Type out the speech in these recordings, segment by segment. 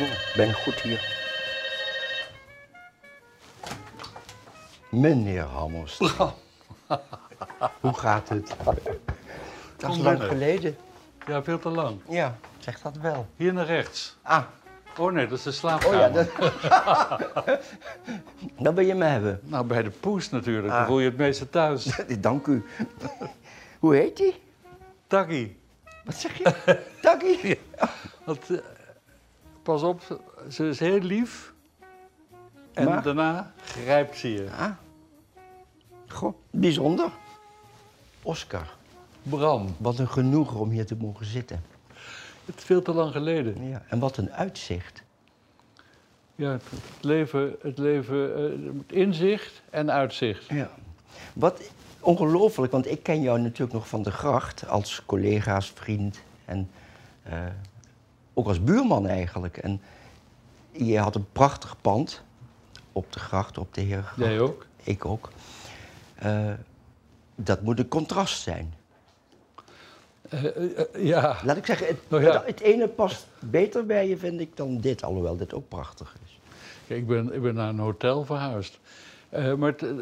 Oh, ben ik goed hier? Meneer Hammers. Hoe gaat het? Dat is lang geleden. Ja, veel te lang. Ja, zeg dat wel. Hier naar rechts. Ah, Oh nee, dat is de oh slaapkamer. ja, dat... Dan wil je me hebben. Nou, bij de poes natuurlijk. Ah. Dan voel je het meeste thuis. Dank u. Hoe heet die? Takkie. Wat zeg je? Takkie? Want, eh, pas op, ze is heel lief. En Maar? daarna grijpt ze je. Ah. Goh, bijzonder. Oscar, Bram, wat een genoegen om hier te mogen zitten. het is veel te lang geleden. Ja, en wat een uitzicht. Ja, het, het leven, het leven eh, moet inzicht en uitzicht. Ja. Wat ongelooflijk, want ik ken jou natuurlijk nog van de gracht als collega's, vriend en eh, ook als buurman eigenlijk. En je had een prachtig pand op de gracht, op de Herengracht. Jij ook? Ik ook. Eh, dat moet een contrast zijn. Eh, eh, ja, Laat ik zeggen, het, Nou ja. het, ene past beter bij je, vind ik, dan dit. Alhoewel dit ook prachtig is. Kijk, ik, ben, ik ben naar een hotel verhuisd. Maar het, het,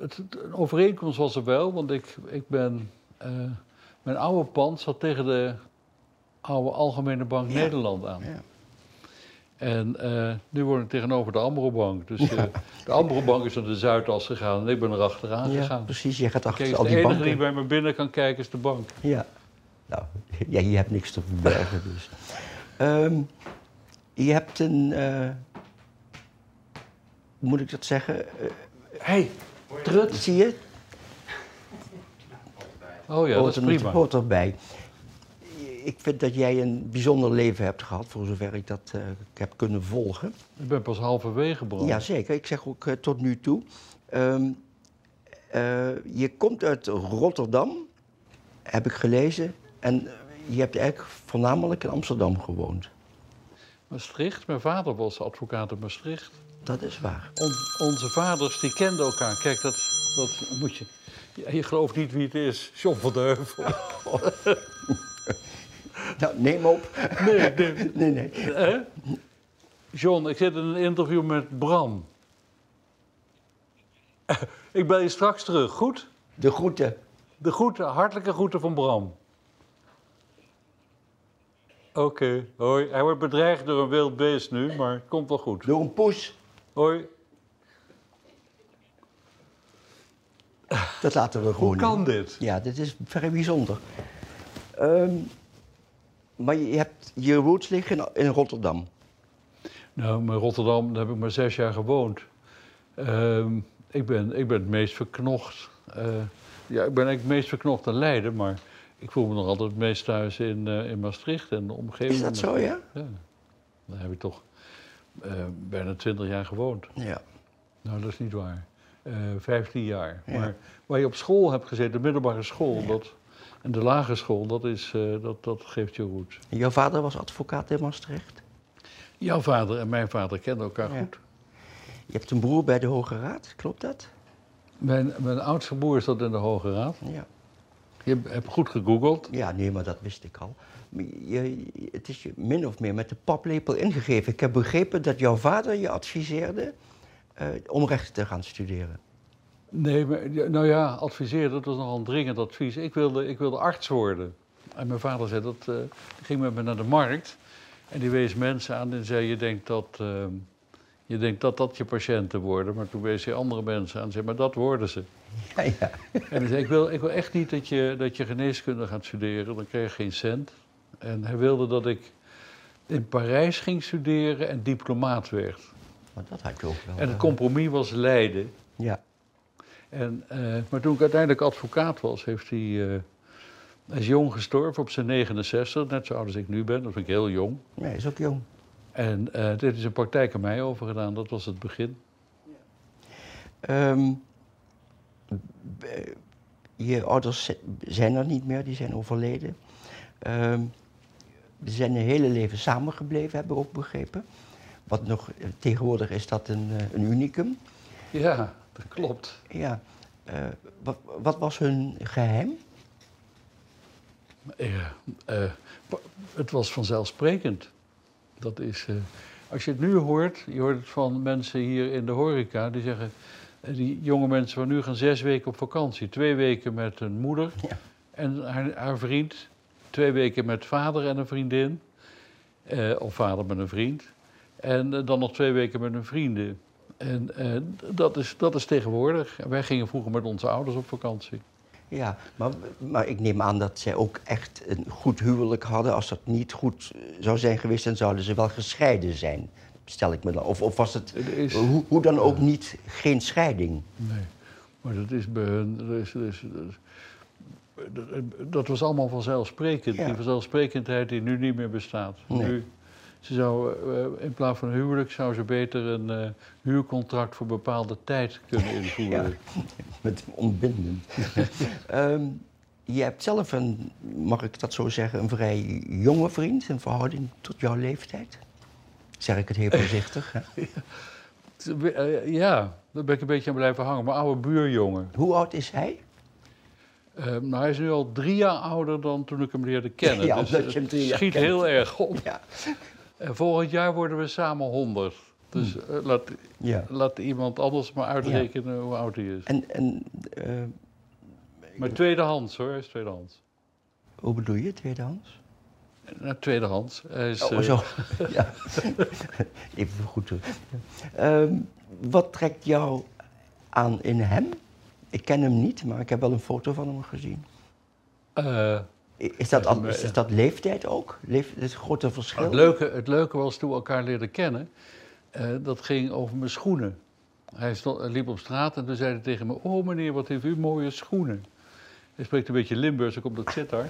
het- een overeenkomst was er wel, want ik, ik ben... mijn oude pand zat tegen de oude Algemene Bank. Nederland aan. Ja. En eh, nu woon ik tegenover de Ambrobank. Dus eh, de Ambrobank is naar de Zuidas gegaan en ik ben er achteraan Ja, gegaan. precies. Je gaat achter Kijk, al de die enige banken. die bij me binnen kan kijken is de bank. Ja. Nou, ja, je hebt niks te verbergen dus. Ehm, je hebt een... eh, moet ik dat zeggen? Eh, hey, trut, zie je? oh ja, dat is prima. hoort erbij. Ik vind dat jij een bijzonder leven hebt gehad, voor zover ik dat eh, heb kunnen volgen. Ik ben pas halverwege, Bram. Jazeker, ik zeg ook eh, tot nu toe. Ehm, eh, je komt uit Rotterdam, heb ik gelezen. En je hebt eigenlijk voornamelijk in Amsterdam gewoond. Maastricht, mijn vader was advocaat in Maastricht. Dat is waar. On- onze vaders die kenden elkaar. Kijk, dat, dat moet je. Je gelooft niet wie het is. John van. Nou, neem op. Nee, nee. Nee, nee. Hè? John, ik zit in een interview met Bram. Ik bel je straks terug, goed? De groeten. De groeten, hartelijke groeten van Bram. Oké, hoi. Hij wordt bedreigd door een wild beest nu, maar het komt wel goed. Door een poes. Hoi. Dat laten we gewoon Hoe kan dit? Ja, dit is vrij bijzonder. Ehm, maar je hebt je roots liggen in, Rotterdam. Nou, in Rotterdam daar heb ik maar zes jaar gewoond. Ehm, ik, ben, ik ben het meest verknocht. eh, ja, ik ben eigenlijk het meest verknocht aan Leiden, maar ik voel me nog altijd het meest thuis in, eh, in Maastricht en de omgeving. Is dat zo, ja? Ja. Daar heb ik toch eh, bijna twintig jaar gewoond. Ja. Nou, dat is niet waar. 15 jaar. Ja. Maar waar je op school hebt gezeten, de middelbare school, dat, en de lagere school, dat, is, eh, dat, dat geeft je roots. Jouw vader was advocaat in Maastricht. Jouw vader en mijn vader kenden elkaar Ja. goed. Je hebt een broer bij de Hoge Raad, klopt dat? Mijn, mijn oudste broer zat in de Hoge Raad. Ja. Je hebt goed gegoogeld. Ja, nee, maar dat wist ik al. Je, het is je min of meer met de paplepel ingegeven. Ik heb begrepen dat jouw vader je adviseerde eh, om rechten te gaan studeren. Nee, maar, nou ja, adviseer, dat was nogal een dringend advies. Ik wilde, ik wilde arts worden. En mijn vader zei dat, die ging met me naar de markt. En die wees mensen aan en zei, je denkt dat, eh, je denkt dat dat je patiënten worden. Maar toen wees hij andere mensen aan en zei, maar dat worden ze. Ja, ja. En hij zei, ik wil, ik wil echt niet dat je, dat je geneeskunde gaat studeren, dan krijg je geen cent. En hij wilde dat ik in Parijs ging studeren en diplomaat werd. Maar dat had je ook wel. En het compromis was Leiden. Ja. En, eh, maar toen ik uiteindelijk advocaat was, heeft hij, eh, Hij is jong gestorven, op zijn 69, net zo oud als ik nu ben. Dat vind ik heel jong. Nee, is ook jong. En uh, dit is een praktijk aan mij overgedaan, dat was het begin. Um, je ouders zijn er niet meer, die zijn overleden. Um, ze zijn een hele leven samengebleven, hebben we ook begrepen. Wat nog, tegenwoordig is dat een, een unicum. Ja, dat klopt. Ja. Uh, wat, wat, was hun geheim? Ja, uh, het was vanzelfsprekend. Dat is, uh, als je het nu hoort, je hoort het van mensen hier in de horeca, die zeggen, die jonge mensen van nu gaan zes weken op vakantie. Twee weken met een moeder ja. en haar, haar, vriend. Twee weken met vader en een vriendin. of vader met een vriend. En dan nog twee weken met hun vrienden. En uh, dat, is, dat is tegenwoordig. Wij gingen vroeger met onze ouders op vakantie. Ja, maar, maar ik neem aan dat zij ook echt een goed huwelijk hadden. Als dat niet goed zou zijn geweest, dan zouden ze wel gescheiden zijn. Stel ik me dan. Of, of was het, is, hoe, hoe, dan ook niet, geen scheiding? Nee, maar dat is bij hun. Dat, is, dat, is, dat, dat was allemaal vanzelfsprekend. Ja. Die vanzelfsprekendheid die nu niet meer bestaat. Nee. Nu, ze zou, uh, in plaats van een huwelijk zou ze beter een uh, huurcontract voor bepaalde tijd kunnen invoeren. Ja, met ontbindend. um, je hebt zelf een, mag ik dat zo zeggen, een vrij jonge vriend in verhouding tot jouw leeftijd. Zeg ik het heel voorzichtig. Hè? ja, daar ben ik een beetje aan blijven hangen. Mijn oude buurjongen. Hoe oud is hij? Uh, nou, hij is nu al drie jaar ouder dan toen ik hem leerde kennen. Ja, dus het schiet heel erg op. Ja. En volgend jaar worden we samen 100. Dus uh, laat, ja. laat iemand anders maar uitrekenen ja. hoe oud hij is. En, en, uh, maar tweedehands hoor, hij is tweedehands. Hoe bedoel je, tweedehands? Nou, tweedehands. Hij is, oh, zo. ja. Even goed. Um, wat trekt jou aan in hem? Ik ken hem niet, maar ik heb wel een foto van hem gezien. Uh, is dat, al, is dat leeftijd ook? Leef, is een grote verschil? Het leuke, het leuke was toen we elkaar leerden kennen, uh, dat ging over mijn schoenen. Hij, stond, liep op straat en toen zei hij tegen me: Oh meneer, wat heeft u mooie schoenen. Hij spreekt een beetje Limburgs, ik komt uit Sittard.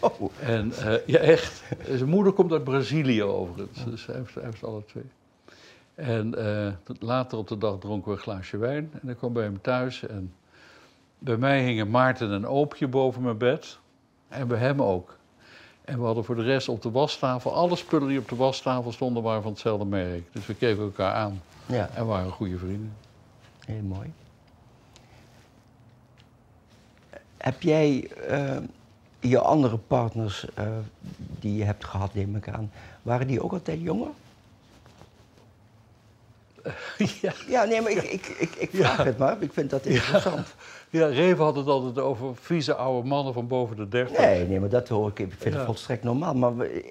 Oh. En uh, ja, echt. Zijn moeder komt uit Brazilië overigens, dus hij heeft, hij heeft alle twee. En uh, later op de dag dronken we een glaasje wijn en ik kwam bij hem thuis. En bij mij hingen Maarten en Oopje boven mijn bed. En bij hem ook. En we hadden voor de rest op de wastafel, alle spullen die op de wastafel stonden, waren van hetzelfde merk. Dus we keken elkaar aan ja. en waren goede vrienden. Heel mooi. Heb jij uh, je andere partners uh, die je hebt gehad, neem ik aan, waren die ook altijd jonger? ja. ja, nee, maar ik, ik, ik, ik vraag ja. het maar. Ik vind dat interessant. Ja, Reven had het altijd over vieze oude mannen van boven de dertig. Nee, nee, maar dat hoor ik. Ik vind het volstrekt normaal. Maar we,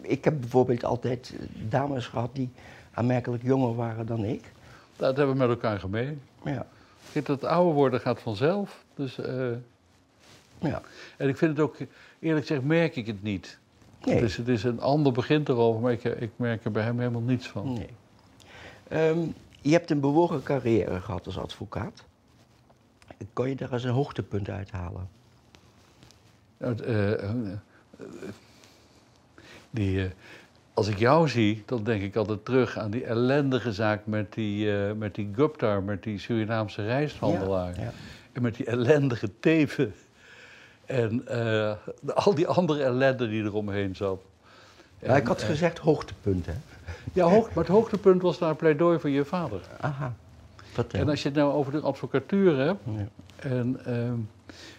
ik heb bijvoorbeeld altijd dames gehad die aanmerkelijk jonger waren dan ik. Dat hebben we met elkaar gemeen. Ja. Kijk, dat ouder worden gaat vanzelf. Dus, uh... ja. En ik vind het ook, eerlijk gezegd, merk ik het niet. Nee. Dus het is een ander begint erover, maar ik, ik merk er bij hem helemaal niets van. Nee. Um, je hebt een bewogen carrière gehad als advocaat. Kan je daar eens een hoogtepunt uithalen? Nou, uh, die, uh, als ik jou zie, dan denk ik altijd terug aan die ellendige zaak met die, met die Gupta, met die Surinaamse rijsthandelaar. Ja, ja. En met die ellendige teven. En de, al die andere ellende die eromheen zat. Ja, en, ik had gezegd hoogtepunt, hè? Ja, hoog, maar het hoogtepunt was naar pleidooi van je vader. Aha. Vertel. En als je het nou over de advocatuur hebt. Ja. En, uh,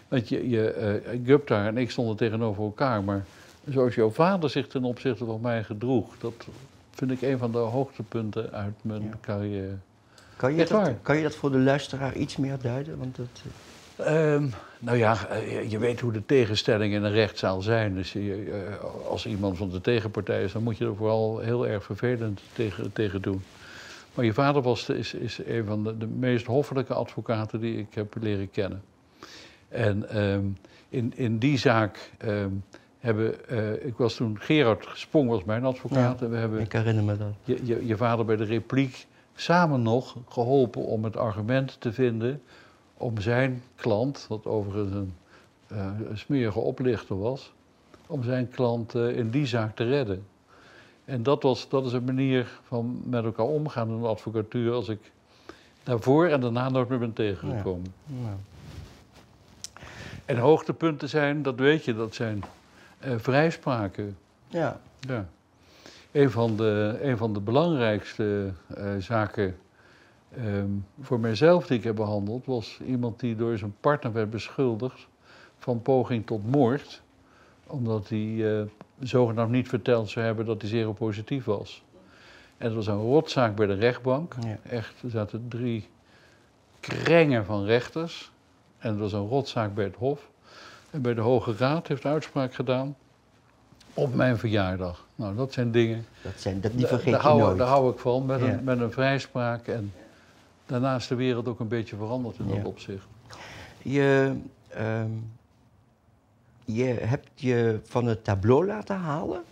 want je, je uh, Gupta en ik stonden tegenover elkaar. Maar zoals jouw vader zich ten opzichte van mij gedroeg. Dat vind ik een van de hoogtepunten uit mijn Ja. carrière. Kan je, dat, kan je dat voor de luisteraar iets meer duiden? Want het, Ehm, nou ja, eh, je- weet hoe de tegenstellingen in een rechtszaal zijn. Dus je, als iemand van de tegenpartij is, dan moet je er vooral heel erg vervelend tegen, tegen doen. Maar je vader was, is, is een van de, de meest hoffelijke advocaten die ik heb leren kennen. En ehm, in, in die zaak ehm, hebben, eh, ik was toen, Gerard Spong was mijn advocaat. Ja, en we hebben ik herinner me dat. je, je, je vader bij de repliek samen nog geholpen om het argument te vinden om zijn klant, wat overigens een een smerige oplichter was, om zijn klant eh, in die zaak te redden. En dat, was, dat is een manier van met elkaar omgaan in de advocatuur als ik daarvoor en daarna nooit meer ben tegengekomen. Nou, En hoogtepunten zijn, dat weet je, dat zijn eh, vrijspraken. ja. Ja. Een van de, een van de belangrijkste zaken ehm, voor mijzelf die ik heb behandeld, was iemand die door zijn partner werd beschuldigd van poging tot moord. Omdat hij eh, zogenaamd niet verteld zou hebben dat hij seropositief was. En het was een rotzaak bij de rechtbank. Ja. Echt, er zaten drie krengen van rechters. En het was een rotzaak bij het Hof. En bij de Hoge Raad heeft uitspraak gedaan op mijn verjaardag. Nou, dat zijn dingen. Dat zijn, dat, die Daar- vergeet daar, je hou, nooit. daar hou ik van, met, Ja. een, met een vrijspraak. En daarna is de wereld ook een beetje veranderd in dat Ja. opzicht. Je, ehm, je hebt je van het tableau laten halen.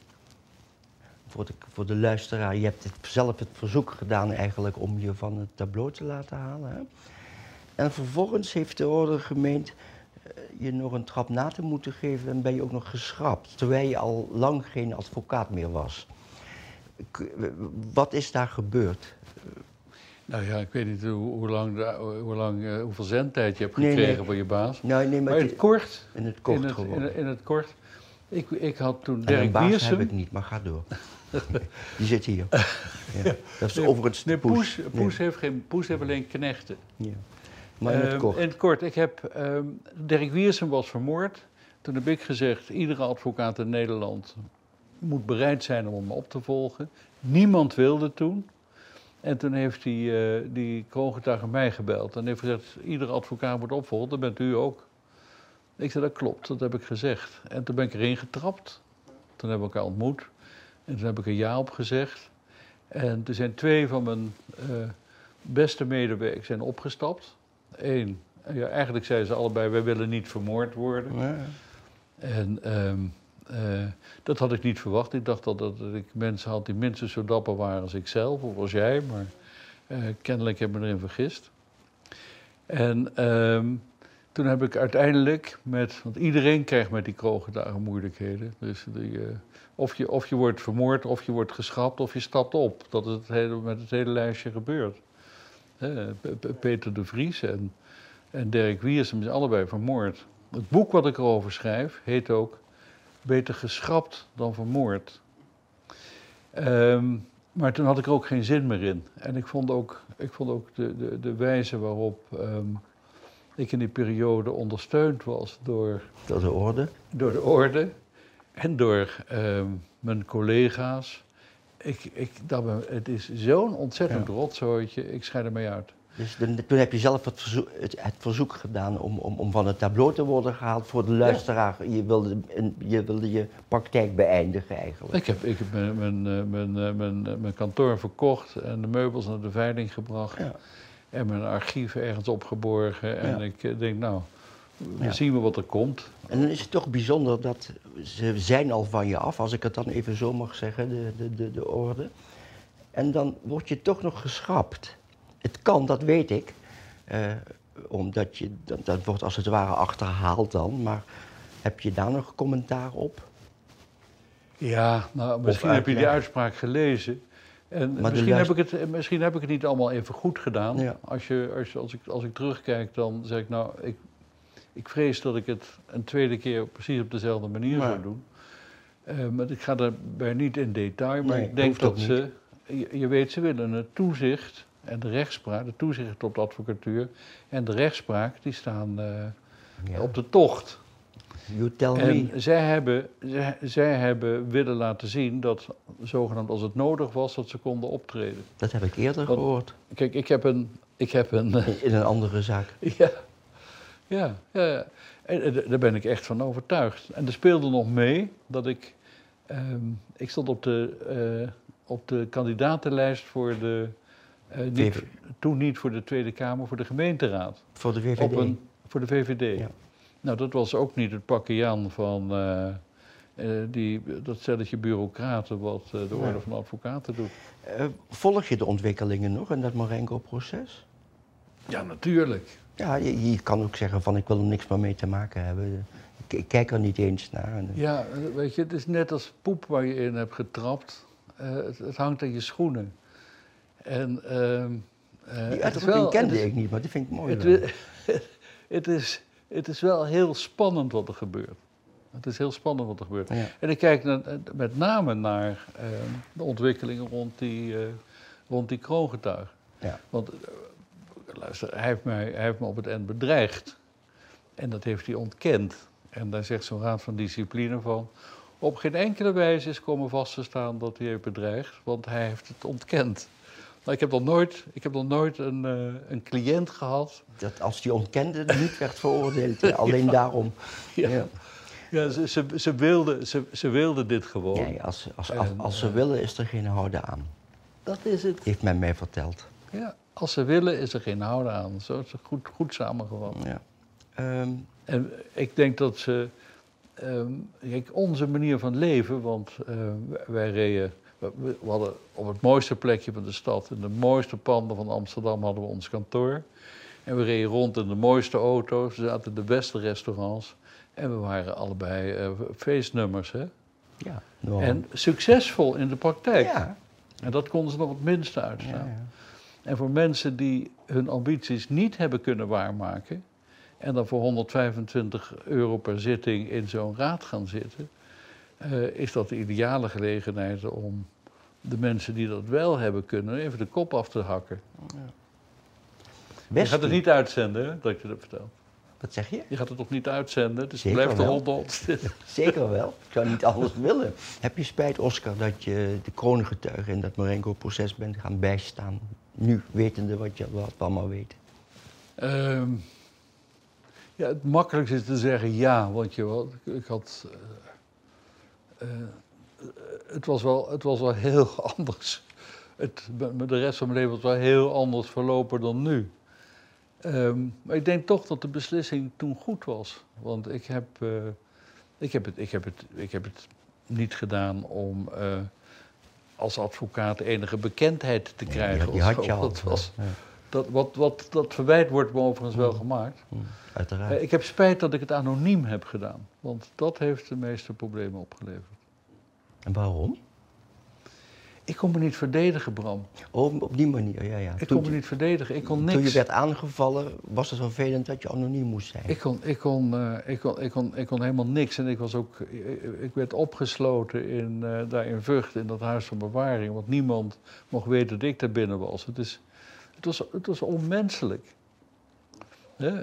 Voor de, voor de luisteraar, je hebt het, zelf het verzoek gedaan eigenlijk om je van het tableau te laten halen. Hè? En vervolgens heeft de orde gemeend eh, je nog een trap na te moeten geven en ben je ook nog geschrapt. Terwijl je al lang geen advocaat meer was. Wat is daar gebeurd? Nou ja, ik weet niet hoe, hoe lang, hoe lang, eh, hoeveel zendtijd je hebt Nee, gekregen nee. van je baas. Nou, nee, Maar maar in het kort, in het kort in het, gewoon. in, het- in het kort. Ik, ik had toen Dirk baas heb ik niet, maar ga door. Die zit hier. Ja. Dat is overigens Nee, Poes, poes. Poes, heeft geen, Poes heeft alleen knechten. Ja. Maar in het Ehm, kort. in het kort, ik heb, ehm Dirk Wiersum was vermoord. Toen heb ik gezegd, iedere advocaat in Nederland moet bereid zijn om hem op te volgen. Niemand wilde toen. En toen heeft die, eh die kroongetuige mij gebeld en heeft gezegd, iedere advocaat moet opvolgen, dat bent u ook. Ik zei, dat klopt, dat heb ik gezegd. En toen ben ik erin getrapt. Toen hebben we elkaar ontmoet. En toen heb ik een ja op gezegd. En er zijn twee van mijn eh, beste medewerkers zijn opgestapt. Eén, ja, eigenlijk zeiden ze allebei, wij willen niet vermoord worden. En ehm, eh, dat had ik niet verwacht. Ik dacht dat, dat ik mensen had die minstens zo dapper waren als ik zelf, of als jij. Maar eh, kennelijk heb ik me erin vergist. En ehm, toen heb ik uiteindelijk met... Want iedereen krijgt met die kroongetuigen moeilijkheden. Dus die, eh, of, je, of je wordt vermoord, of je wordt geschrapt, of je stapt op. Dat is het hele, met het hele lijstje gebeurd. Peter de Vries en, en Dirk Wiersum zijn allebei vermoord. Het boek wat ik erover schrijf heet ook Beter geschrapt dan vermoord. Ehm, maar toen had ik er ook geen zin meer in. En ik vond ook, ik vond ook de, de, de wijze waarop ehm, ik in die periode ondersteund was door, Door de orde. door de orde en door ehm, mijn collega's. Ik, ik, dat het is zo'n ontzettend Ja. rotzooitje, ik scheid ermee uit. Dus toen heb je zelf het verzoek, het, het verzoek gedaan om, om, om van het tableau te worden gehaald voor de luisteraar. Je, wilde, je wilde je praktijk beëindigen eigenlijk. Ik heb, ik heb mijn, mijn, eh, mijn, eh, mijn, eh, mijn kantoor verkocht en de meubels naar de veiling gebracht. Ja. En mijn archief ergens opgeborgen. En Ja. ik denk, nou, we zien we wat er komt. En dan is het toch bijzonder dat ze zijn al van je af, als ik het dan even zo mag zeggen, de, de, de, de orde. En dan word je toch nog geschrapt. Het kan, dat weet ik. eh, omdat je, dat, dat wordt als het ware achterhaald dan. Maar heb je daar nog commentaar op? Ja, nou, misschien heb je die uitspraak gelezen. En Maar misschien, heb ik het, eh, misschien heb ik het niet allemaal even goed gedaan. Ja. Als, je, als, als, ik, als ik terugkijk, dan zeg ik, nou, ik, ik vrees dat ik het een tweede keer precies op dezelfde manier zou doen. Eh, maar ik ga daarbij niet in detail, maar Nee, ik denk dat ze, je, je weet, ze willen het toezicht en de rechtspraak, de toezicht op de advocatuur en de rechtspraak, die staan eh, Ja. op de tocht. You tell En me. zij hebben, zij, zij hebben willen laten zien dat, zogenaamd als het nodig was, dat ze konden optreden. Dat heb ik eerder Want- gehoord. Kijk, ik heb een. Ik heb een In, in een andere zaak. ja, ja, ja. En, eh, daar ben ik echt van overtuigd. En er speelde nog mee dat ik. ehm, ik stond op de, eh, op de kandidatenlijst voor de. Eh, niet, toen niet voor de Tweede Kamer, voor de gemeenteraad. Voor de VVD. Een, voor de VVD. Ja. Nou, dat was ook niet het pakje Jan van eh, die, dat stelletje bureaucraten wat de Orde van Advocaten doet. Volg je de ontwikkelingen nog in dat Marengo-proces? Ja, natuurlijk. Ja, je, je kan ook zeggen van ik wil er niks meer mee te maken hebben. ik, ik kijk er niet eens naar. Ja, weet je, het is net als poep waar je in hebt getrapt. Het, het hangt aan je schoenen. En ehm eh, die uitdrukking kende ik niet, maar die vind ik mooi. Het, is, het is wel heel spannend wat er gebeurt. Het is heel spannend wat er gebeurt. Ja. En ik kijk naar- met name naar ehm, de ontwikkelingen rond die, eh, rond die kroongetuig. Ja. Want, eh, luister, hij heeft, mij, hij heeft me op het eind bedreigd. En dat heeft hij ontkend. En daar zegt zo'n raad van discipline van... op geen enkele wijze is komen vast te staan dat hij heeft bedreigd... want hij heeft het ontkend. Nou, ik heb nog nooit, ik heb nog nooit een, eh, een cliënt gehad... Dat als die ontkende niet werd veroordeeld, alleen daarom. Ja. Ja. Ja, ze, ze, ze, wilden, ze, ze wilden dit gewoon. Nee, als, als, als, En, als ze eh, willen is er geen houden aan. Dat is het. Heeft men mij verteld. Ja, als ze willen is er geen houden aan. Zo is het goed, goed samengevat. Ja. Ehm, En ik denk dat ze... ehm, kijk, onze manier van leven, want eh, wij reden... We, we hadden op het mooiste plekje van de stad, in de mooiste panden van Amsterdam hadden we ons kantoor. En we reden rond in de mooiste auto's, we zaten in de beste restaurants. En we waren allebei eh, feestnummers, hè? ja. En succesvol in de praktijk. ja. En dat konden ze nog het minste Ja, uitstaan. ja. En voor mensen die hun ambities niet hebben kunnen waarmaken. en dan voor 125 euro per zitting in zo'n raad gaan zitten. Eh, is dat de ideale gelegenheid om de mensen die dat wel hebben kunnen. even de kop af te hakken. Je Westie, gaat het niet uitzenden, hè, dat ik je dat vertel. Wat zeg je? Je gaat het toch niet uitzenden? Het Zeker blijft de honderd. Zeker wel. Ik zou niet alles willen. Heb je spijt, Oscar, dat je de kroongetuige in dat Marengo-proces bent gaan bijstaan? Nu, wetende wat je wat we allemaal weten. Ehm, ja, het makkelijkste is te zeggen ja, want je, ik had. Eh, het, was wel, het was wel heel anders. Het, de rest van mijn leven was wel heel anders verlopen dan nu. Ehm, maar ik denk toch dat de beslissing toen goed was. Want ik heb, eh, ik heb, het, ik heb, het, ik heb het niet gedaan om eh, als advocaat enige bekendheid te krijgen. die of had zo. je al. Dat was, Ja, dat, wat, wat, dat verwijt wordt me overigens wel gemaakt. hm, uiteraard. Eh, ik heb spijt dat ik het anoniem heb gedaan. Want dat heeft de meeste problemen opgeleverd. En waarom? Ik kon me niet verdedigen, Bram. Oh, op die manier, ja, ja. Ik kon me niet verdedigen. Ik kon toen je niks. werd aangevallen, was het vervelend dat je anoniem moest zijn. Ik kon, ik, kon, eh, ik, kon, ik, kon, ik kon helemaal niks. En ik, was ook, ik, ik werd opgesloten in, eh, daar in Vught, in dat huis van bewaring. Want niemand mocht weten dat ik daar binnen was. Het, is, het, was, het was onmenselijk.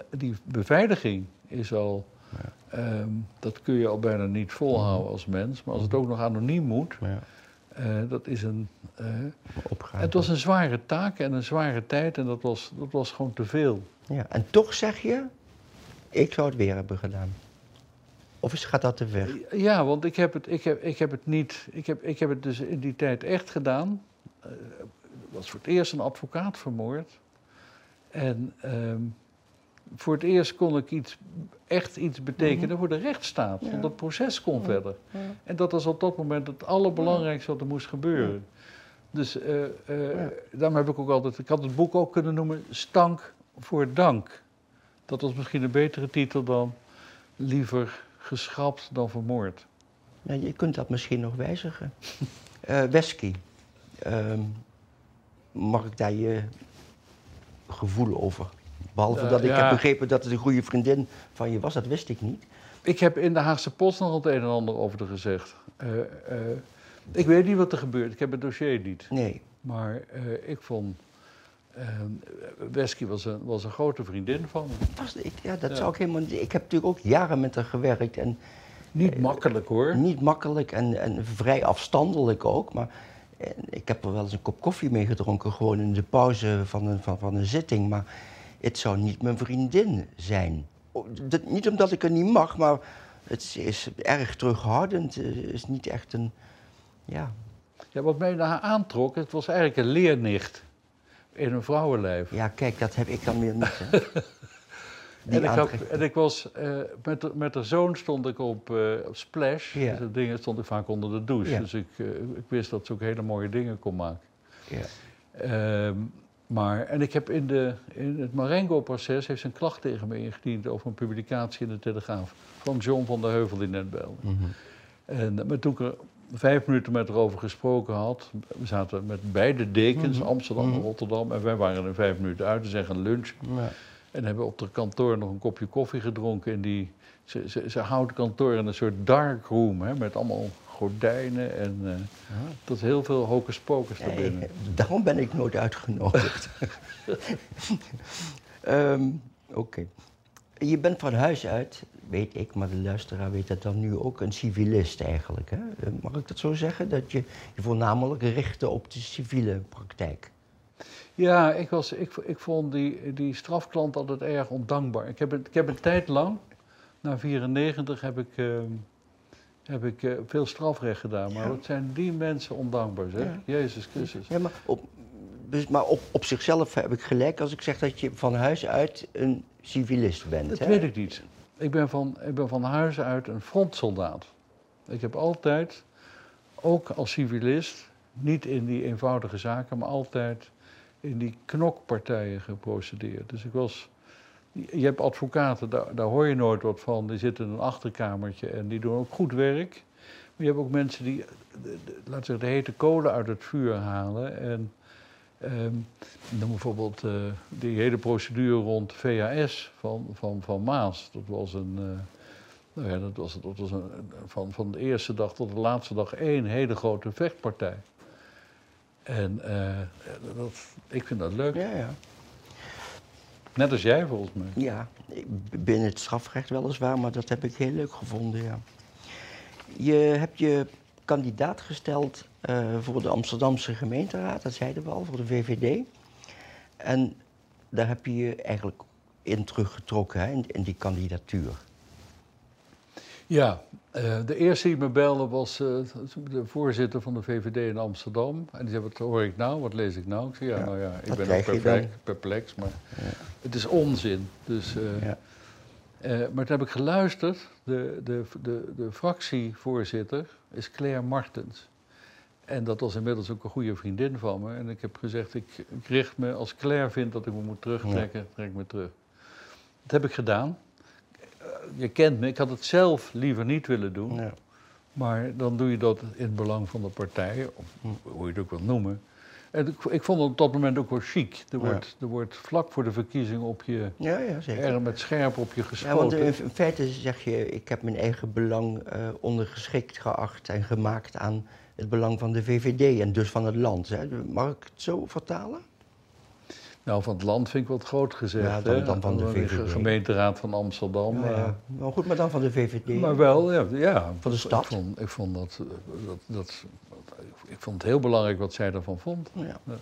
Die beveiliging is al... ehm, dat kun je al bijna niet volhouden als mens. Maar als het ook nog anoniem moet, Ja, eh, dat is een... eh, het was een zware taak en een zware tijd en dat was, dat was gewoon te veel. Ja, en toch zeg je, ik zou het weer hebben gedaan. Of is, gaat dat te ver? Ja, want ik heb het, ik heb, ik heb het niet. Ik heb, ik heb het dus in die tijd echt gedaan. Eh, was voor het eerst een advocaat vermoord. En ehm, voor het eerst kon ik iets, echt iets betekenen voor de rechtsstaat. Ja. Want dat proces kon Ja. verder. Ja. En dat was op dat moment het allerbelangrijkste wat er moest gebeuren. Dus Ja. daarom heb ik ook altijd. Ik had het boek ook kunnen noemen Stank voor Dank. Dat was misschien een betere titel dan Liever geschrapt dan vermoord. Ja, je kunt dat misschien nog wijzigen. Eh Wesky, ehm, mag ik daar je gevoel over? Behalve Eh, dat ik ja. heb begrepen dat het een goede vriendin van je was, dat wist ik niet. Ik heb in de Haagse Post nog het een en ander over haar gezegd. Eh, eh, ik weet niet wat er gebeurt. Ik heb het dossier niet. Nee. Maar ik vond. Wesky was een, was een grote vriendin van me. Was, ik, ja, dat Ja. zou ik helemaal niet. Ik heb natuurlijk ook jaren met haar gewerkt en Niet makkelijk hoor. niet makkelijk en, en vrij afstandelijk ook. Maar ik heb er wel eens een kop koffie mee gedronken, gewoon in de pauze van een, van, van een zitting. Maar het zou niet mijn vriendin zijn. Dat- niet omdat ik er niet mag, maar het is, erg terughoudend. Het is niet echt een. Ja, Ja, wat mij naar haar aantrok, het was eigenlijk een leernicht in een vrouwenlijf. ja, kijk, dat heb ik dan weer niet. Hè. En ik, had, en ik was, eh, met, de- met haar zoon stond ik op, eh, op Splash. Ja. Dus dat ding stond ik vaak onder de douche. Ja. Dus ik, eh, ik wist dat ze ook hele mooie dingen kon maken. ja. Ehm, Maar, en ik heb in, de, in het Marengo-proces heeft ze een klacht tegen me ingediend over een publicatie in de Telegraaf van John van der Heuvel die net belde. Mhm. En maar toen ik er vijf minuten met haar over gesproken had, we zaten met beide dekens, Mhm. Amsterdam en Mhm. Rotterdam, en wij waren er vijf minuten uit, te zeggen lunch. Ja. En hebben op het kantoor nog een kopje koffie gedronken. En die, ze, ze, ze houdt het kantoor in een soort dark room, hè, met allemaal gordijnen en eh tot heel veel hocus pocus Nee, daarbinnen. daarom ben ik nooit uitgenodigd. Ehm, Oké. Je bent van huis uit, weet ik, maar de luisteraar weet dat dan nu ook, een civilist eigenlijk. Hè? Mag ik dat zo zeggen? Dat je je voornamelijk richtte op de civiele praktijk. Ja, ik, was, ik, ik vond die, die strafklant altijd erg ondankbaar. Ik heb, een- ik heb een tijd lang, na 94, heb ik, eh, heb ik eh, veel strafrecht gedaan. Maar Ja. wat zijn die mensen ondankbaar, zeg? Ja. Jezus Christus. Ja, maar op, dus, maar op, op zichzelf heb ik gelijk als ik zeg dat je van huis uit een civilist bent. Dat hè? weet ik niet. Ik ben, van, ik ben van huis uit een frontsoldaat. Ik heb altijd, ook als civilist, niet in die eenvoudige zaken, maar altijd in die knokpartijen geprocedeerd. Dus ik was. Je hebt advocaten, daar, daar hoor je nooit wat van. Die zitten in een achterkamertje en die doen ook goed werk. Maar je hebt ook mensen die, laten we zeggen, de hete kolen uit het vuur halen. En ehm, noem bijvoorbeeld eh, die hele procedure rond VHS van, van, van Maas. Dat was een. eh, nou ja, dat was, dat was een, van, van de eerste dag tot de laatste dag één hele grote vechtpartij. En eh, dat, ik vind dat leuk. Ja, ja. Net als jij volgens mij. Ja, binnen het strafrecht weliswaar, maar dat heb ik heel leuk gevonden, ja. Je hebt je kandidaat gesteld eh, voor de Amsterdamse gemeenteraad, dat zeiden we al, voor de VVD. En daar heb je je eigenlijk in teruggetrokken, hè, in, in die kandidatuur. Ja, eh, de eerste die me belde was eh, de voorzitter van de VVD in Amsterdam. En die zei, wat hoor ik nou, wat lees ik nou? Ik zei, ja, Ja, nou ja, ik ben ook perplex, perplex maar Ja. het is onzin. Dus, Ja. eh, maar toen heb ik geluisterd. De, de, de, de fractievoorzitter is Claire Martens. En dat was inmiddels ook een goede vriendin van me. En ik heb gezegd, ik, ik richt me, als Claire vindt dat ik me moet terugtrekken, trek ik me terug. Dat heb ik gedaan. Eh, Je kent me, ik had het zelf liever niet willen doen. Ja. Maar dan doe je dat in het belang van de partij, of hoe je het ook wil noemen. En ik, ik vond het op dat moment ook wel chic. Er Ja. wordt, er wordt vlak voor de verkiezingen op je, Ja, ja, zeker. er met scherp op je Ja, geschoten. want in in feite zeg je, ik heb mijn eigen belang eh, ondergeschikt geacht en gemaakt aan het belang van de VVD en dus van het land. Hè. Mag ik het zo vertalen? Nou, van het land vind ik wat groot gezegd. Ja, dan- dan van de VVD. gemeenteraad van Amsterdam. Ja, ja. Nou goed, maar dan van de VVD. Maar wel, ja. ja Van de stad. Ik vond, ik vond dat, eh, dat, dat, ik vond het heel belangrijk wat zij daarvan vond. Ja. Ja.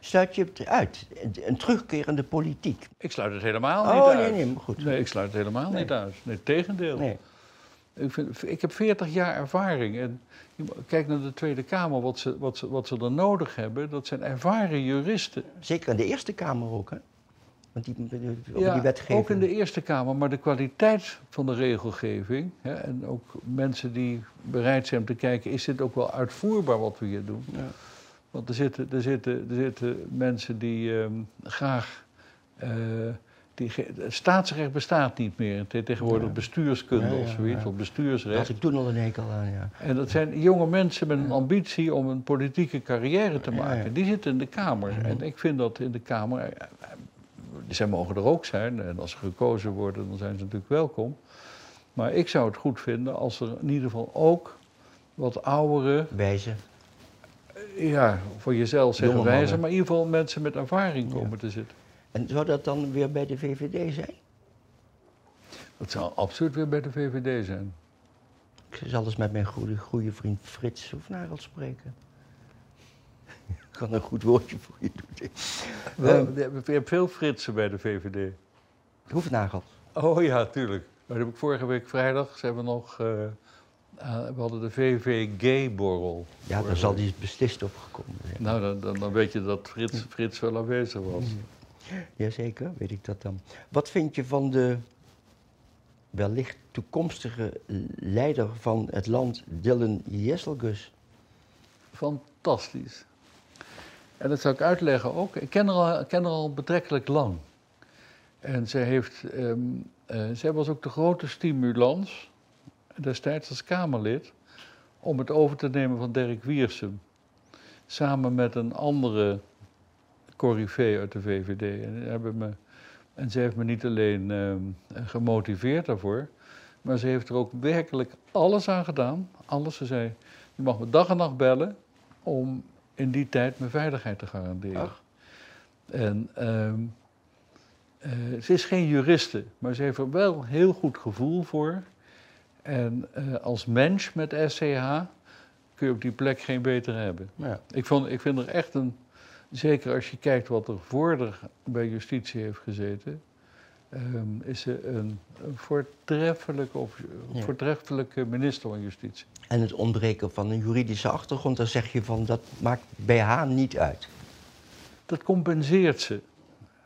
Sluit je het uit? Een terugkerende politiek? Ik sluit het helemaal niet Oh, uit. nee, nee, maar goed. Nee, ik sluit het helemaal Nee. niet uit. Nee, tegendeel. Nee. Ik, vind, ik heb 40 jaar ervaring. En kijk naar de Tweede Kamer, wat ze, wat, ze, wat ze er nodig hebben. Dat zijn ervaren juristen. Zeker in de Eerste Kamer ook, hè? Want die, over die wetgeving. ook in de Eerste Kamer. Maar de kwaliteit van de regelgeving... Hè, en ook mensen die bereid zijn om te kijken... is dit ook wel uitvoerbaar wat we hier doen? Ja. Want er zitten, er zitten, er zitten mensen die ehm, graag... eh, die, staatsrecht bestaat niet meer. Tegenwoordig Ja. bestuurskunde Ja, ja, of zoiets, of bestuursrecht. Daar had ik toen al een hekel aan, ja. En dat zijn jonge mensen met een ambitie om een politieke carrière te maken. Die zitten in de Kamer. En ik vind dat in de Kamer. eh, eh, Zij mogen er ook zijn. En als ze gekozen worden, dan zijn ze natuurlijk welkom. Maar ik zou het goed vinden als er in ieder geval ook wat oudere, Wijze. eh, ja, voor jezelf zeggen wijzen, maar in ieder geval mensen met ervaring komen te zitten. En zou dat dan weer bij de VVD zijn? Dat zou absoluut weer bij de VVD zijn. Ik zal eens met mijn goede, goede vriend Frits Hoefnagel spreken. Ik kan een goed woordje voor je doen. Wel, je hebt veel Fritsen bij de VVD. Hoefnagel. Oh ja, tuurlijk. Maar dat heb ik vorige week vrijdag, ze hebben nog, eh, eh, we hadden de VV Gay-borrel. Ja, daar zal die beslist op gekomen zijn. Nou, dan, dan, dan weet je dat Frits, Frits wel aanwezig was. Jazeker, weet ik dat dan. Wat vind je van de wellicht toekomstige leider van het land, Dylan Jesselgus? Fantastisch. En dat zal ik uitleggen ook. Ik ken haar al, ken haar al betrekkelijk lang. En zij, heeft, eh, zij was ook de grote stimulans, destijds als Kamerlid, om het over te nemen van Dirk Wiersum. Samen met een andere corrivee uit de VVD. En, hebben me, en ze heeft me niet alleen ehm, gemotiveerd daarvoor, maar ze heeft er ook werkelijk alles aan gedaan. Alles. Ze zei, je mag me dag en nacht bellen om in die tijd mijn veiligheid te garanderen. Ach. En ehm, eh, ze is geen juriste, maar ze heeft er wel heel goed gevoel voor. En eh, als mens met SCH kun je op die plek geen beter hebben. Ja. Ik, vond, ik vind er echt een, zeker als je kijkt wat er voor haar bij justitie heeft gezeten, ehm, is ze een, een voortreffelijke, of, Ja. voortreffelijke minister van Justitie. En het ontbreken van een juridische achtergrond, dan zeg je van dat maakt bij haar niet uit. Dat compenseert ze.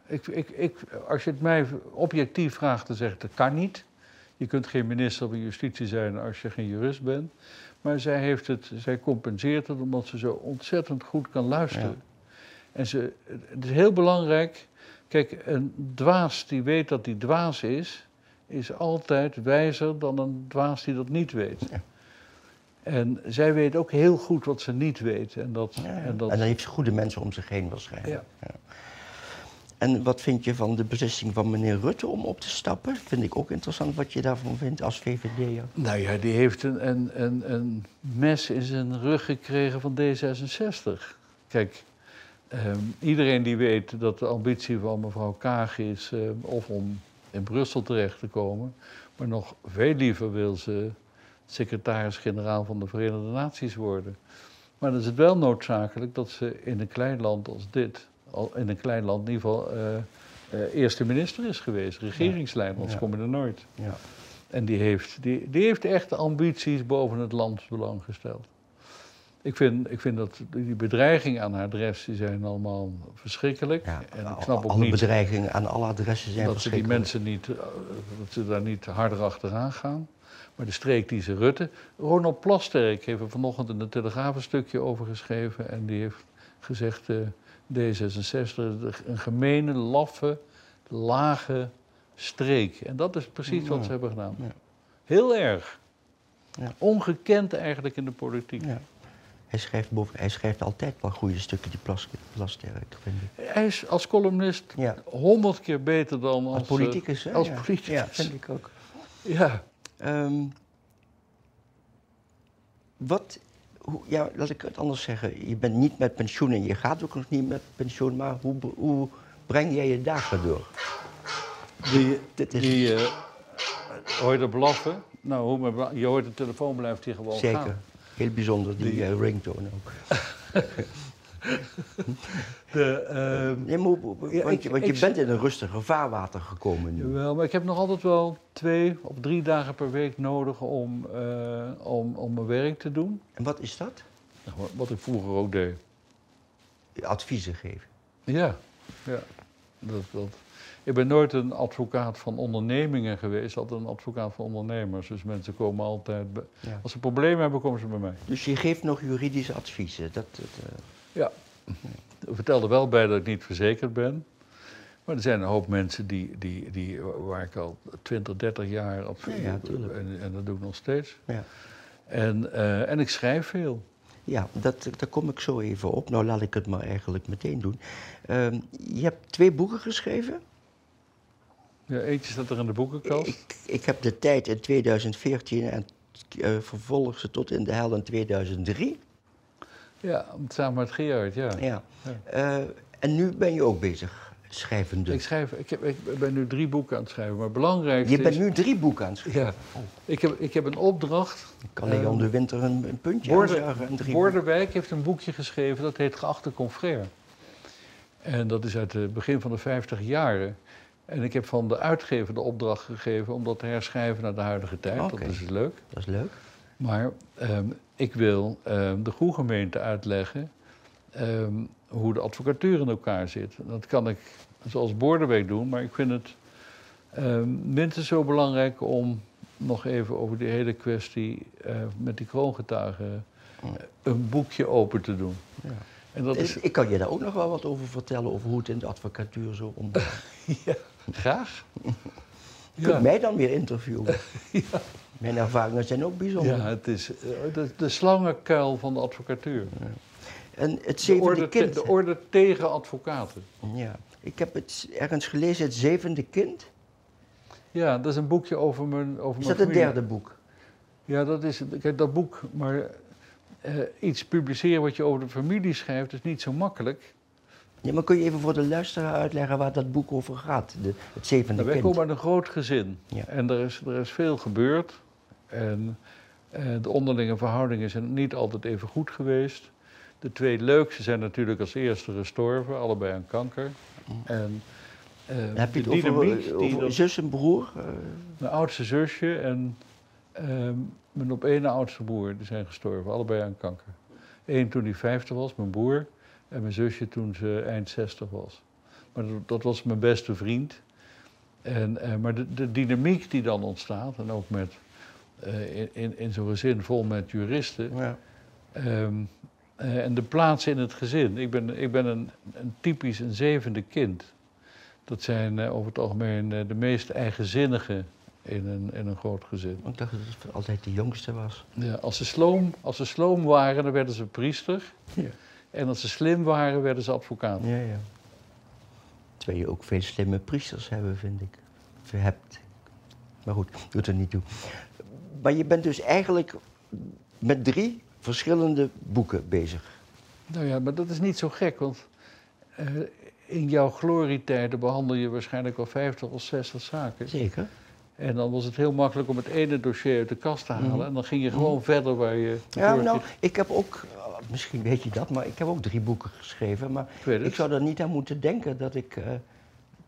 Ik, ik, ik, als je het mij objectief vraagt, dan zeg ik dat kan niet. Je kunt geen minister van Justitie zijn als je geen jurist bent. Maar zij, heeft het, zij compenseert het omdat ze zo ontzettend goed kan luisteren. En ze, het is heel belangrijk. Kijk, een dwaas die weet dat hij dwaas is, is altijd wijzer dan een dwaas die dat niet weet. Ja. En zij weet ook heel goed wat ze niet weet. En, dat, Ja, en dat, En dan heeft ze goede mensen om zich heen waarschijnlijk. Ja. En wat vind je van de beslissing van meneer Rutte om op te stappen? Vind ik ook interessant wat je daarvan vindt als VVD'er. Nou ja, die heeft een, een, een, een mes in zijn rug gekregen van D66. Kijk, ehm, iedereen die weet dat de ambitie van mevrouw Kaag is ehm, of om in Brussel terecht te komen, maar nog veel liever wil ze secretaris-generaal van de Verenigde Naties worden. Maar dan is het wel noodzakelijk dat ze in een klein land als dit, in een klein land in ieder geval, eh, eh, eerste minister is geweest, regeringsleider, anders Ja. kom je er nooit. Ja. En die heeft, die, die heeft echt ambities boven het landsbelang gesteld. Ik vind, ik vind dat die bedreigingen aan haar adres die zijn allemaal verschrikkelijk. Ja, en ik al- snap ook alle niet bedreigingen aan alle adressen zijn dat ze die verschrikkelijk. mensen niet, eh, dat ze daar niet harder achteraan gaan. Maar de streek die ze Rutte. Ronald Plasterk heeft er vanochtend in de Telegraaf een stukje over geschreven. En die heeft gezegd: eh, D66 is een gemene, laffe, lage streek. En dat is precies wat ze hebben gedaan. Ja. Heel erg. Ja. Ongekend eigenlijk in de politiek. Hij, schrijft boven, hij schrijft altijd wel goede stukken, die Plas- Plasterk, vind ik. Hij is als columnist Ja. honderd keer beter dan als, Als eh, politicus, hè? als ja. politicus. Ja, vind ik ook. Ja. Ehm, wat, hoe, ja, laat ik het anders zeggen. Je bent niet met pensioen en je gaat ook nog niet met pensioen, maar hoe, hoe breng jij je dagen door? Die, Dit is die eh, hoor je dat blaffen? Nou, hoe je hoort de telefoon blijft hier gewoon zeker gaan. Heel bijzonder, die, Die- eh, ringtone ook. De, ehm, Nee, maar Ja, want ik- je, want ik je bent in een rustiger vaarwater gekomen nu. Jawel, maar ik heb nog altijd wel twee of drie dagen per week nodig om, eh, om, om mijn werk te doen. En wat is dat? Nou, wat- Wat ik vroeger ook deed. Adviezen geven. Ja, ja. Dat, dat. Ik ben nooit een advocaat van ondernemingen geweest, altijd een advocaat van ondernemers. Dus mensen komen altijd, bij- Ja. als ze problemen hebben, komen ze bij mij. Dus je geeft nog juridische adviezen. Dat, dat, eh, Ja. Ik vertelde wel bij dat ik niet verzekerd ben. Maar er zijn een hoop mensen die, die, die, waar ik al 20, 30 jaar op Ja, ja, en, en dat doe ik nog steeds. ja. En, eh, en ik schrijf veel. Ja, dat, daar kom ik zo even op. Nou, laat ik het maar eigenlijk meteen doen. Ehm, je hebt twee boeken geschreven. Ja, eentje staat er in de boekenkast. Ik, ik heb de tijd in 2014 en eh, vervolg ze tot in de hel in 2003. Ja, samen met Gerard, ja. Ja. Ja. Eh, en nu ben je ook bezig schrijvende. Ik, schrijf, ik, heb, ik ben nu drie boeken aan het schrijven, maar het belangrijkste Je bent is... nu drie boeken aan het schrijven. Ja, ik heb, ik heb een opdracht. Kan Leon Ehm, de Winter een, een puntje drie Borderwijk heeft een boekje geschreven dat heet Geachte Confrère. En dat is uit het begin van de 50 jaren. En ik heb van de uitgever de opdracht gegeven om dat te herschrijven naar de huidige tijd. Dat is leuk. Dat is leuk. Maar ehm, ik wil ehm, de goede gemeente uitleggen ehm, hoe de advocatuur in elkaar zit. Dat kan ik zoals Borderwijk doen, maar ik vind het minstens zo belangrijk om nog even over die hele kwestie eh, met die kroongetuigen Ja. een boekje open te doen. Ja. En dat is, Ik kan je daar ook nog wel wat over vertellen, over hoe het in de advocatuur zo omgaat. ja, graag. Je kunt mij dan weer interviewen. Mijn ervaringen zijn ook bijzonder. Ja, het is eh, de, de slangenkuil van de advocatuur. En het De zevende orde, te- kind. de orde tegen advocaten. Ja. Ik heb het ergens gelezen, het zevende kind. Ja, dat is een boekje over mijn over Is mijn dat het derde boek? Ja, dat is kijk, dat boek. Maar eh, iets publiceren wat je over de familie schrijft is niet zo makkelijk. Ja, maar kun je even voor de luisteraar uitleggen waar dat boek over gaat? De, het zevende Nou, wij kind. komen uit een groot gezin. Ja. En er is, er is veel gebeurd. En eh, de onderlinge verhoudingen zijn niet altijd even goed geweest. De twee leukste zijn natuurlijk als eerste gestorven, allebei aan kanker. En Dan heb je het over, dynamiek zus en broer? Mijn oudste zusje en ehm, mijn op één oudste broer, die zijn gestorven, allebei aan kanker. Eén toen hij 50 was, mijn broer, en mijn zusje toen ze eind 60 was. Maar dat, dat was mijn beste vriend. En, eh, maar de, de dynamiek die dan ontstaat, en ook met, eh, in, in, in zo'n gezin vol met juristen, ja. Ehm, eh, en de plaats in het gezin. Ik ben, ik ben een, een typisch een zevende kind. Dat zijn over het algemeen de meest eigenzinnigen in een, in een groot gezin. Ik dacht dat het altijd de jongste was. Ja, als, ze sloom, als ze sloom waren, dan werden ze priester. Ja. En als ze slim waren, werden ze advocaat. Ja, ja. Terwijl je ook veel slimme priesters hebben, vind ik. Of hebt. Maar goed, doet er niet toe. Maar je bent dus eigenlijk met drie verschillende boeken bezig. Nou ja, maar dat is niet zo gek, want eh, in jouw glorietijden behandel je waarschijnlijk wel 50 of 60 zaken. Zeker. En dan was het heel makkelijk om het ene dossier uit de kast te halen. Mhm. En dan ging je gewoon verder waar je. Ja, nou, ik heb ook, eh, misschien weet je dat, maar ik heb ook drie boeken geschreven. Maar Ik ik zou er niet aan moeten denken dat ik eh,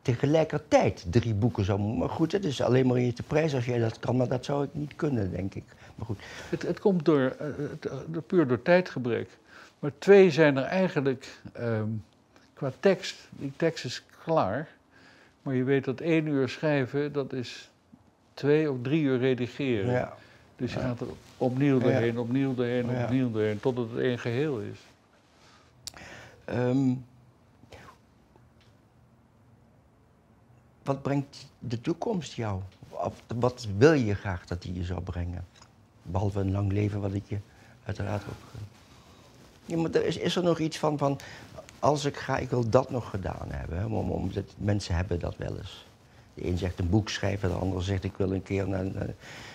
tegelijkertijd drie boeken zou moeten. Maar goed, het is alleen maar in je te prijs als jij dat kan, maar dat zou ik niet kunnen, denk ik. Maar goed, Het, het komt door, het- eh, puur door tijdgebrek. Maar twee zijn er eigenlijk ehm, qua tekst. Die tekst is klaar. Maar je weet dat één uur schrijven, dat is twee of drie uur redigeren. ja. Dus je gaat er opnieuw doorheen, opnieuw doorheen, opnieuw doorheen, totdat het één geheel is. Ehm, wat brengt de toekomst jou? Of wat wil je graag dat die je zou brengen? Behalve een lang leven, wat ik je uiteraard ook. Ja, maar er is, is er nog iets van, van. Als ik ga, ik wil dat nog gedaan hebben. Hè? Om, omdat mensen hebben dat wel eens. De een zegt een boek schrijven, de ander zegt ik wil een keer naar een, eh,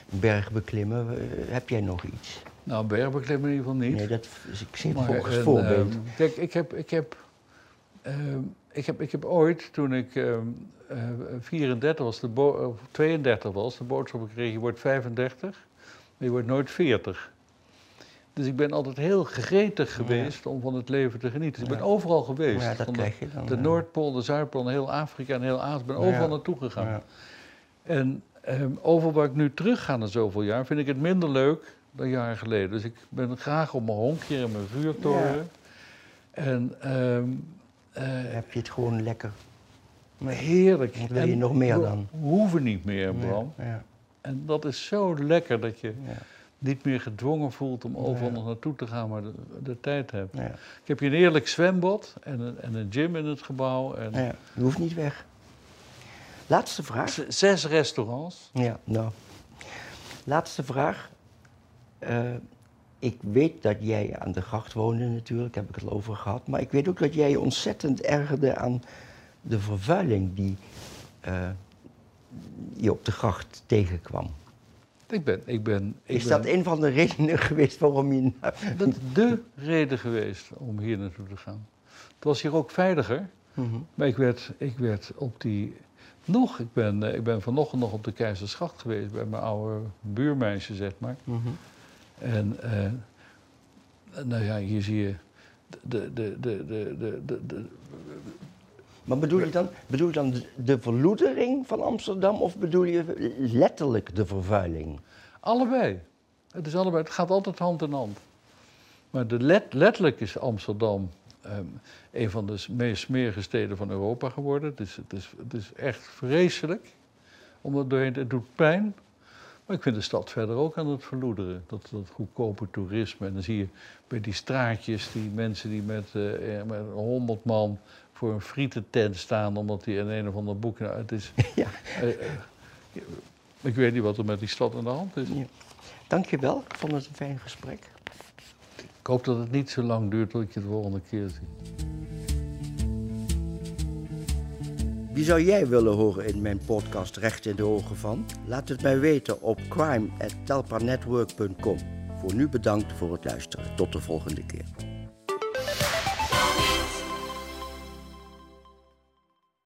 berg beklimmen. Eh, heb jij nog iets? Nou, bergbeklimmen in ieder geval niet. Nee, dat is ik zie het volgens en, voorbeeld. ehm, kijk, ik heb, ik, heb, ehm, ik, heb, ik heb ooit, toen ik ehm, eh, 34 was, de bo- of 32 was, de boodschap gekregen, je wordt 35, maar je wordt nooit 40. Dus ik ben altijd heel gretig geweest om van het leven te genieten. Dus ik ben Ja. overal geweest. ja, dat Van de, krijg je dan. de ja. Noordpool, de Zuidpool, en heel Afrika en heel Azië. Ik ben Ja. overal naartoe gegaan. Ja. En ehm, over waar ik nu terug ga na zoveel jaar, vind ik het minder leuk dan jaren geleden. Dus ik ben graag op mijn honkje en mijn vuurtoren. En ehm, eh, heb je het gewoon lekker. heerlijk. Wat wil je En nog meer we dan? hoeven niet meer, Bram. Ja, ja, En dat is zo lekker dat je ja, niet meer gedwongen voelt om overal nog naartoe te gaan, maar de, de tijd hebt. Ik heb hier een heerlijk zwembad en een, en een gym in het gebouw. En Ja, je hoeft niet weg. Laatste vraag. zes restaurants. Ja, nou. Laatste vraag. Eh, ik weet dat jij aan de gracht woonde natuurlijk, heb ik het al over gehad. Maar ik weet ook dat jij je ontzettend ergerde aan de vervuiling die eh, je op de gracht tegenkwam. Ik ben, ik ben, ik Is ben, dat een van de redenen geweest waarom je... Dat is de reden geweest om hier naartoe te gaan. Het was hier ook veiliger, Mhm. maar ik werd, ik werd op die. Nog, ik ben, eh, ik ben vanochtend nog op de Keizersgracht geweest bij mijn oude buurmeisje, zeg maar. Mhm. En eh, nou ja, hier zie je de, de, de, de, de, de, de- Maar bedoel je dan, bedoel je dan de- de verloedering van Amsterdam of bedoel je letterlijk de vervuiling? allebei. Het, is allebei. het gaat altijd hand in hand. Maar de let, letterlijk is Amsterdam ehm, een van de meest smerige steden van Europa geworden. Het is, het is, het is echt vreselijk. Om er doorheen, het doet pijn. Maar ik vind de stad verder ook aan het verloederen. Dat, dat goedkope toerisme. En dan zie je bij die straatjes die mensen die met, uh, met 100 man voor een frietentent staan. omdat die in een of ander boek. Nou, het is, ja. Uh, ik weet niet wat er met die stad aan de hand is. Ja. Dankjewel, ik vond het een fijn gesprek. Ik hoop dat het niet zo lang duurt tot ik je de volgende keer zie. Wie zou jij willen horen in mijn podcast Recht in de Ogen van? Laat het mij weten op crime.telpanetwork.com. Voor nu bedankt voor het luisteren. Tot de volgende keer.